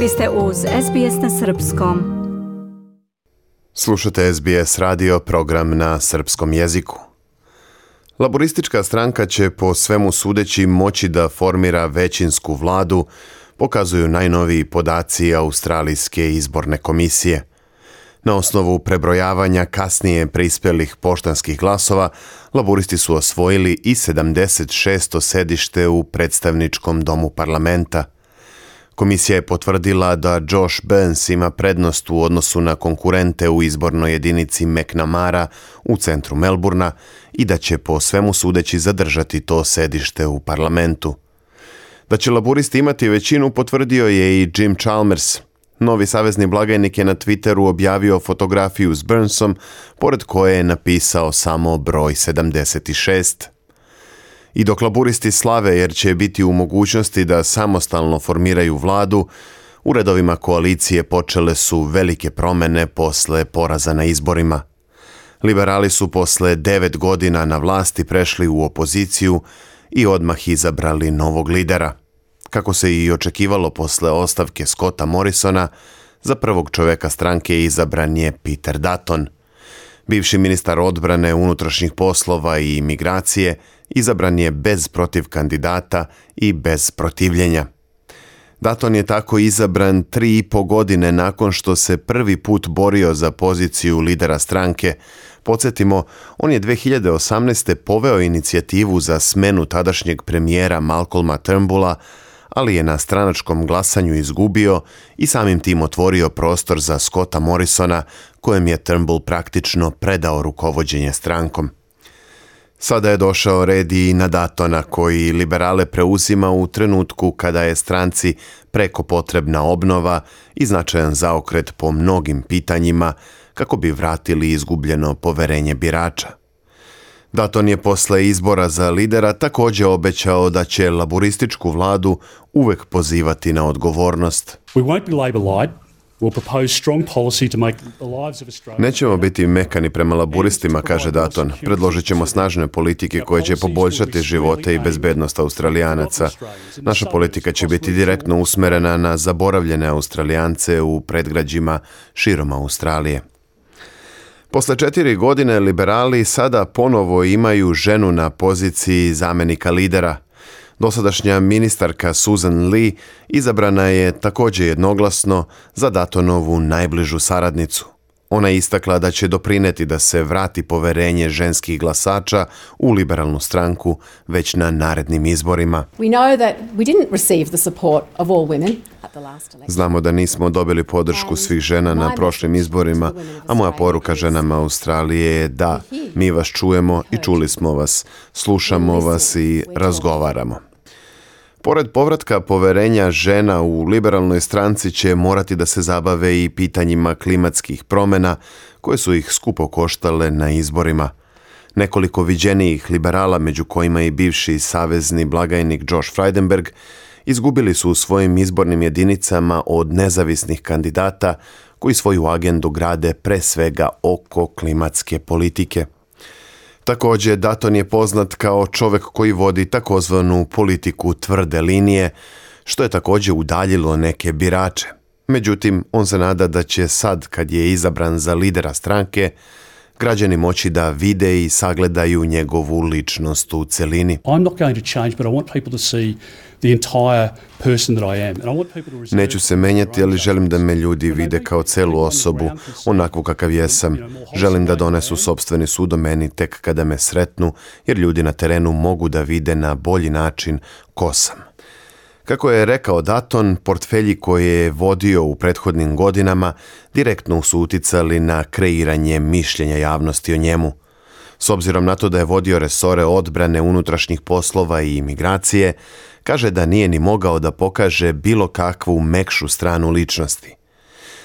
Vi ste uz SBS na Srpskom. Slušate SBS radio program na srpskom jeziku. Laboristička stranka će po svemu sudeći moći da formira većinsku vladu, pokazuju najnoviji podaci Australijske izborne komisije. Na osnovu prebrojavanja kasnije prispelih poštanskih glasova, laboristi su osvojili i 76. sedište u predstavničkom domu parlamenta – Komisija je potvrdila da Josh Burns ima prednost u odnosu na konkurente u izbornoj jedinici McNamara u centru Melburna i da će po svemu sudeći zadržati to sedište u parlamentu. Da će laburisti imati većinu potvrdio je i Jim Chalmers. Novi savezni blagajnik je na Twitteru objavio fotografiju s Burnsom, pored koje je napisao samo broj 76 i dok laburisti slave jer će biti u mogućnosti da samostalno formiraju vladu, u redovima koalicije počele su velike promjene posle poraza na izborima. Liberali su posle devet godina na vlasti prešli u opoziciju i odmah izabrali novog lidera. Kako se i očekivalo posle ostavke Scotta Morrisona, za prvog čoveka stranke izabran je Peter Dutton. Bivši ministar odbrane, unutrašnjih poslova i imigracije – izabran je bez protiv kandidata i bez protivljenja. Daton je tako izabran tri i po godine nakon što se prvi put borio za poziciju lidera stranke. Podsjetimo, on je 2018. poveo inicijativu za smenu tadašnjeg premijera Malcolma Turnbulla, ali je na stranačkom glasanju izgubio i samim tim otvorio prostor za Scotta Morrisona, kojem je Turnbull praktično predao rukovođenje strankom. Sada je došao red i na Datona koji liberale preuzima u trenutku kada je stranci preko potrebna obnova i značajan zaokret po mnogim pitanjima kako bi vratili izgubljeno poverenje birača. Daton je posle izbora za lidera također obećao da će laborističku vladu uvek pozivati na odgovornost. Nećemo biti mekani prema laburistima, kaže Daton. Predložit ćemo snažne politike koje će poboljšati živote i bezbednost Australijanaca. Naša politika će biti direktno usmerena na zaboravljene Australijance u predgrađima širom Australije. Posle četiri godine liberali sada ponovo imaju ženu na poziciji zamjenika lidera – Dosadašnja ministarka Susan Lee izabrana je također jednoglasno za Datonovu najbližu saradnicu. Ona je istakla da će doprineti da se vrati poverenje ženskih glasača u liberalnu stranku već na narednim izborima. Znamo da nismo dobili podršku svih žena na prošlim izborima, a moja poruka ženama Australije je da mi vas čujemo i čuli smo vas, slušamo vas i razgovaramo. Pored povratka poverenja žena u liberalnoj stranci će morati da se zabave i pitanjima klimatskih promjena koje su ih skupo koštale na izborima. Nekoliko viđenijih liberala, među kojima i bivši savezni blagajnik Josh Frydenberg, izgubili su u svojim izbornim jedinicama od nezavisnih kandidata koji svoju agendu grade pre svega oko klimatske politike. Također, Daton je poznat kao čovjek koji vodi takozvanu politiku tvrde linije, što je također udaljilo neke birače. Međutim, on se nada da će sad, kad je izabran za lidera stranke, građani moći da vide i sagledaju njegovu ličnost u celini. Neću se menjati, ali želim da me ljudi vide kao celu osobu, onako kakav jesam. Želim da donesu sobstveni sud o meni tek kada me sretnu, jer ljudi na terenu mogu da vide na bolji način ko sam. Kako je rekao Daton, portfelji koje je vodio u prethodnim godinama direktno su uticali na kreiranje mišljenja javnosti o njemu. S obzirom na to da je vodio resore odbrane unutrašnjih poslova i imigracije, kaže da nije ni mogao da pokaže bilo kakvu mekšu stranu ličnosti.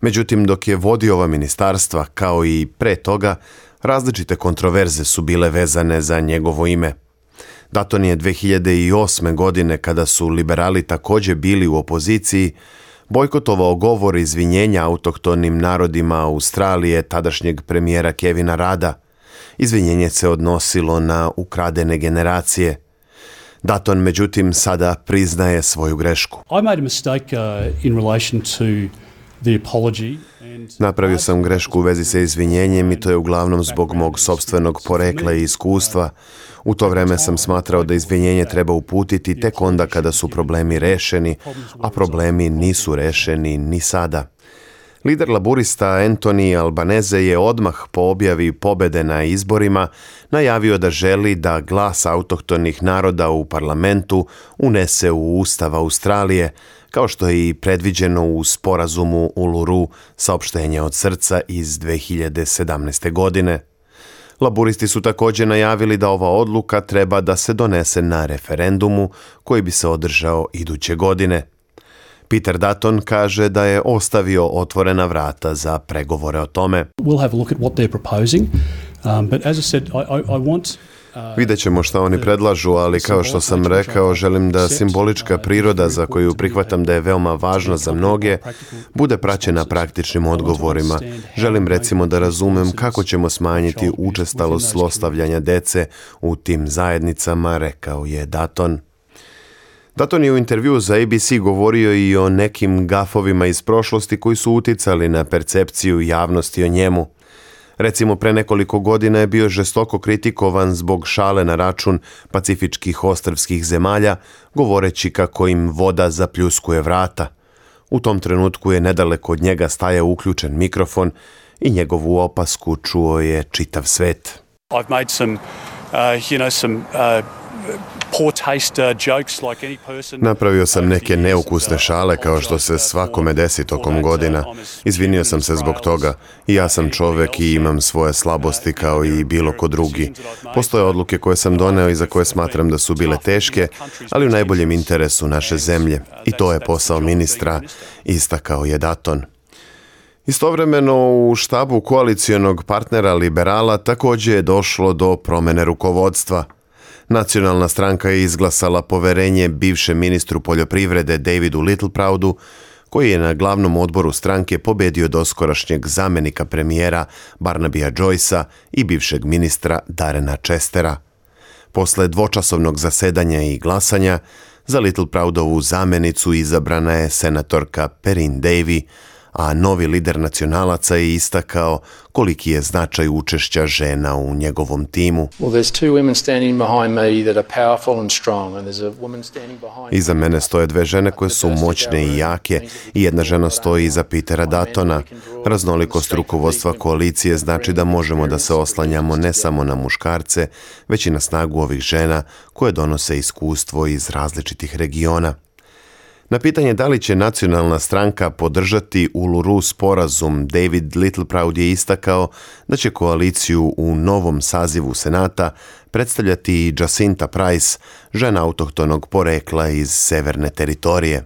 Međutim, dok je vodio ova ministarstva, kao i pre toga, različite kontroverze su bile vezane za njegovo ime – Daton je 2008. godine, kada su liberali također bili u opoziciji, bojkotovao govor izvinjenja autohtonim narodima Australije tadašnjeg premijera Kevina Rada. Izvinjenje se odnosilo na ukradene generacije. Daton međutim sada priznaje svoju grešku. a mistake uh, in relation to the apology. Napravio sam grešku u vezi sa izvinjenjem i to je uglavnom zbog mog sobstvenog porekla i iskustva. U to vreme sam smatrao da izvinjenje treba uputiti tek onda kada su problemi rešeni, a problemi nisu rešeni ni sada. Lider laburista Anthony Albanese je odmah po objavi pobede na izborima najavio da želi da glas autohtonih naroda u parlamentu unese u Ustav Australije, kao što je i predviđeno u sporazumu Uluru saopštenje od srca iz 2017. godine. Laburisti su također najavili da ova odluka treba da se donese na referendumu koji bi se održao iduće godine – Peter Dutton kaže da je ostavio otvorena vrata za pregovore o tome. We'll Vidjet ćemo šta oni predlažu, ali kao što sam rekao, želim da simbolička uh, priroda za koju prihvatam da je veoma važna za mnoge, bude praćena praktičnim odgovorima. Želim recimo da razumem kako ćemo smanjiti učestalost zlostavljanja dece u tim zajednicama, rekao je Daton. Dutton je u intervju za ABC govorio i o nekim gafovima iz prošlosti koji su uticali na percepciju javnosti o njemu. Recimo, pre nekoliko godina je bio žestoko kritikovan zbog šale na račun pacifičkih ostrvskih zemalja, govoreći kako im voda zapljuskuje vrata. U tom trenutku je nedaleko od njega stajao uključen mikrofon i njegovu opasku čuo je čitav svet. Uh, uh, Uh, Napravio sam uh, neke neukusne šale kao što se uh, svakome desi tokom godina. Izvinio sam se zbog toga. I ja sam čovjek i imam svoje slabosti kao i bilo ko drugi. Postoje odluke koje sam doneo i za koje smatram da su bile teške, ali u najboljem interesu naše zemlje. I to je posao ministra, istakao je Daton. Istovremeno u štabu koalicijonog partnera liberala također je došlo do promjene rukovodstva – Nacionalna stranka je izglasala poverenje bivšem ministru poljoprivrede Davidu Littleproudu, koji je na glavnom odboru stranke pobedio doskorašnjeg zamjenika premijera Barnabija Joycea i bivšeg ministra Darena Chestera. Posle dvočasovnog zasedanja i glasanja, za Little Proudovu zamenicu izabrana je senatorka Perin Davy, a novi lider nacionalaca je istakao koliki je značaj učešća žena u njegovom timu. Iza mene stoje dve žene koje su moćne i jake i jedna žena stoji iza Pitera Datona. Raznolikost rukovodstva koalicije znači da možemo da se oslanjamo ne samo na muškarce, već i na snagu ovih žena koje donose iskustvo iz različitih regiona. Na pitanje da li će nacionalna stranka podržati Uluru sporazum, David Littleproud je istakao da će koaliciju u novom sazivu Senata predstavljati Jacinta Price, žena autohtonog porekla iz severne teritorije.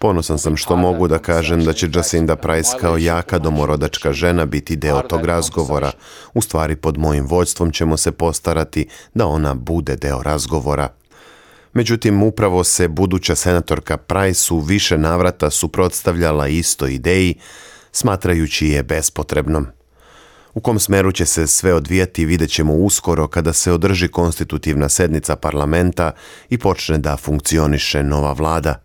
Ponosan sam što mogu da kažem da će Jacinda Price kao jaka domorodačka žena biti deo tog razgovora. U stvari pod mojim vođstvom ćemo se postarati da ona bude deo razgovora. Međutim, upravo se buduća senatorka Price u više navrata suprotstavljala istoj ideji, smatrajući je bespotrebnom. U kom smeru će se sve odvijati vidjet ćemo uskoro kada se održi konstitutivna sednica parlamenta i počne da funkcioniše nova vlada.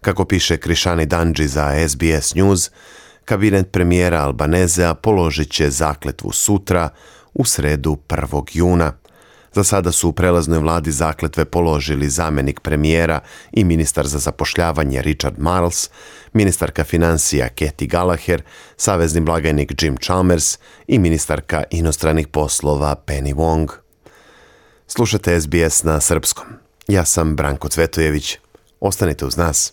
Kako piše Krišani Danđi za SBS News, kabinet premijera Albanezea položit će zakletvu sutra u sredu 1. juna. Za sada su u prelaznoj vladi zakletve položili zamenik premijera i ministar za zapošljavanje Richard Marles, ministarka financija Keti Gallagher, savezni blagajnik Jim Chalmers i ministarka inostranih poslova Penny Wong. Slušate SBS na srpskom. Ja sam Branko Cvetojević. Ostanite uz nas.